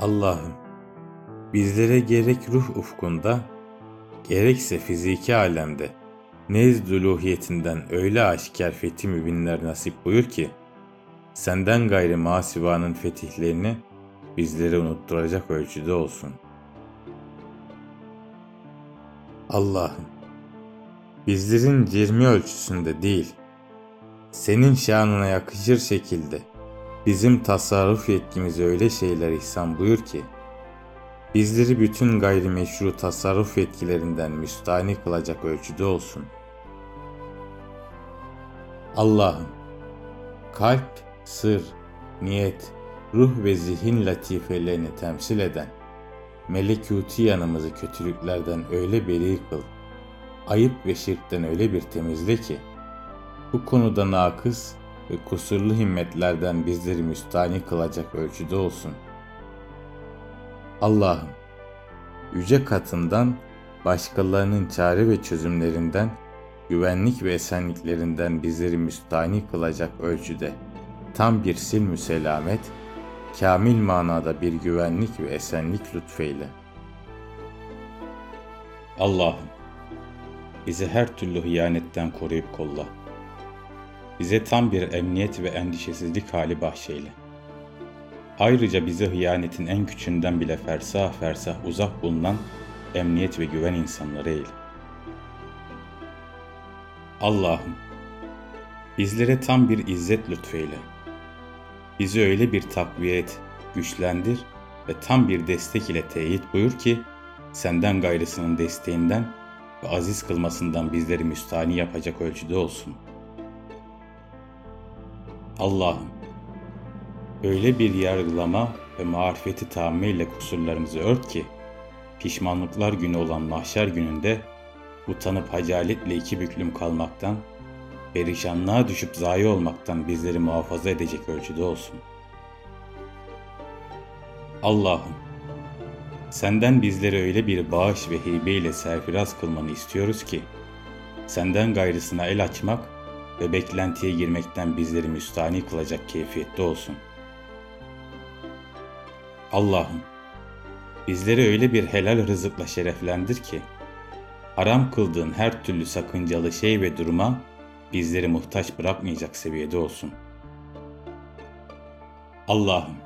Allah'ım, bizlere gerek ruh ufkunda, gerekse fiziki alemde nezd uluhiyetinden öyle aşikar fethi mübinler nasip buyur ki, senden gayrı masivanın fetihlerini bizlere unutturacak ölçüde olsun. Allah'ım, bizlerin cirmi ölçüsünde değil, senin şanına yakışır şekilde bizim tasarruf yetkimize öyle şeyler ihsan buyur ki, bizleri bütün gayrimeşru tasarruf yetkilerinden müstahni kılacak ölçüde olsun. Allah'ım, kalp, sır, niyet, ruh ve zihin latifelerini temsil eden, melekuti yanımızı kötülüklerden öyle beri kıl, ayıp ve şirkten öyle bir temizle ki, bu konuda nakıs ve kusurlu himmetlerden bizleri müstahni kılacak ölçüde olsun. Allah'ım, yüce katından başkalarının çare ve çözümlerinden, güvenlik ve esenliklerinden bizleri müstahni kılacak ölçüde tam bir silmü selamet, kamil manada bir güvenlik ve esenlik lütfeyle. Allah'ım, bizi her türlü hıyanetten koruyup kolla. Bize tam bir emniyet ve endişesizlik hali bahşeyle. Ayrıca bizi hıyanetin en küçüğünden bile fersah fersah uzak bulunan emniyet ve güven insanları eyle. Allah'ım, bizlere tam bir izzet lütfeyle. Bizi öyle bir takviye et, güçlendir ve tam bir destek ile teyit buyur ki, senden gayrısının desteğinden ve aziz kılmasından bizleri müstahni yapacak ölçüde olsun. Allah'ım, öyle bir yargılama ve marifeti tahammülle kusurlarımızı ört ki, pişmanlıklar günü olan mahşer gününde utanıp hacaletle iki büklüm kalmaktan, perişanlığa düşüp zayi olmaktan bizleri muhafaza edecek ölçüde olsun. Allah'ım, senden bizleri öyle bir bağış ve hibe ile serfiraz kılmanı istiyoruz ki, senden gayrısına el açmak ve beklentiye girmekten bizleri müstahni kılacak keyfiyette olsun. Allah'ım, bizleri öyle bir helal rızıkla şereflendir ki, haram kıldığın her türlü sakıncalı şey ve duruma bizleri muhtaç bırakmayacak seviyede olsun. Allah'ım,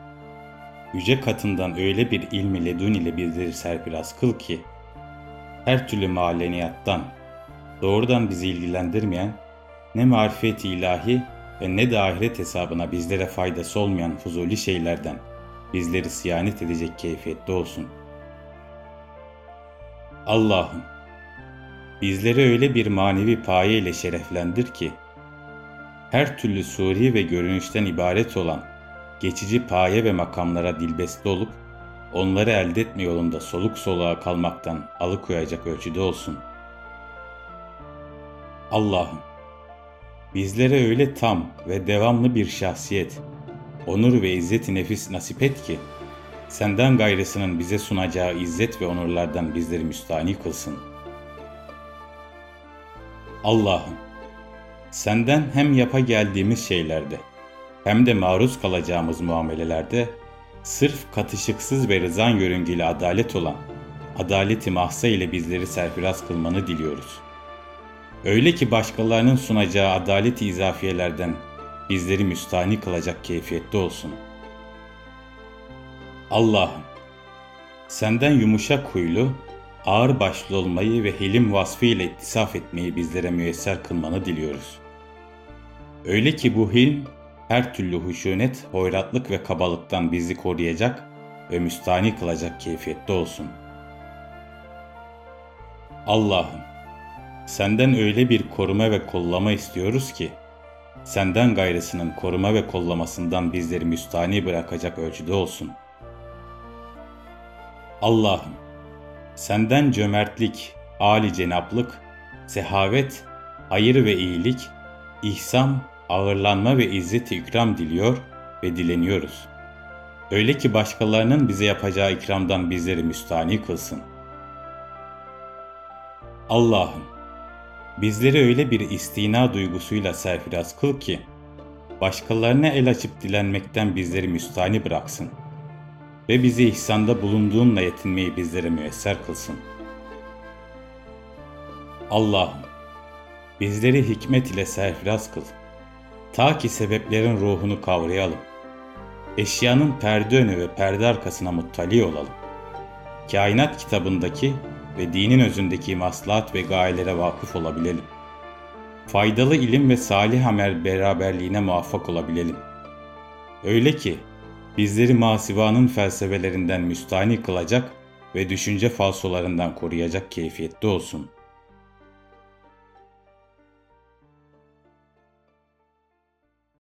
yüce katından öyle bir ilmi ledun ile bizleri serpiraz kıl ki, her türlü maleniyattan, doğrudan bizi ilgilendirmeyen, ne marifet ilahi ve ne de ahiret hesabına bizlere faydası olmayan fuzuli şeylerden bizleri siyanet edecek keyfiyette olsun. Allah'ım, bizleri öyle bir manevi paye ile şereflendir ki, her türlü suri ve görünüşten ibaret olan geçici paye ve makamlara dilbeste olup, onları elde etme yolunda soluk soluğa kalmaktan alıkoyacak ölçüde olsun. Allah'ım, bizlere öyle tam ve devamlı bir şahsiyet, onur ve izzet-i nefis nasip et ki, senden gayrısının bize sunacağı izzet ve onurlardan bizleri müstahni kılsın. Allah'ım, senden hem yapa geldiğimiz şeylerde, hem de maruz kalacağımız muamelelerde, sırf katışıksız ve rızan yörüngeli adalet olan, adaleti mahsa ile bizleri serfiraz kılmanı diliyoruz. Öyle ki başkalarının sunacağı adalet-i izafiyelerden bizleri müstahni kılacak keyfiyette olsun. Allah'ım, senden yumuşak huylu, ağır başlı olmayı ve hilim vasfı ile ittisaf etmeyi bizlere müyesser kılmanı diliyoruz. Öyle ki bu hilm, her türlü huşunet, hoyratlık ve kabalıktan bizi koruyacak ve müstahni kılacak keyfiyette olsun. Allah'ım, senden öyle bir koruma ve kollama istiyoruz ki, senden gayrısının koruma ve kollamasından bizleri müstahni bırakacak ölçüde olsun. Allah'ım, senden cömertlik, âli cenaplık, sehavet, hayır ve iyilik, ihsan, ağırlanma ve izzet-i ikram diliyor ve dileniyoruz. Öyle ki başkalarının bize yapacağı ikramdan bizleri müstahni kılsın. Allah'ım, bizleri öyle bir istina duygusuyla serfiraz kıl ki, başkalarına el açıp dilenmekten bizleri müstahni bıraksın. ve bizi ihsanda bulunduğunla yetinmeyi bizlere müyesser kılsın. Allah'ım, bizleri hikmet ile serfiraz kıl. Ta ki sebeplerin ruhunu kavrayalım. Eşyanın perde önü ve perde arkasına muttali olalım. Kainat kitabındaki ve dinin özündeki maslahat ve gayelere vakıf olabilelim. Faydalı ilim ve salih amel beraberliğine muvaffak olabilelim. Öyle ki bizleri masivanın felsefelerinden müstahni kılacak ve düşünce falsolarından koruyacak keyfiyette olsun.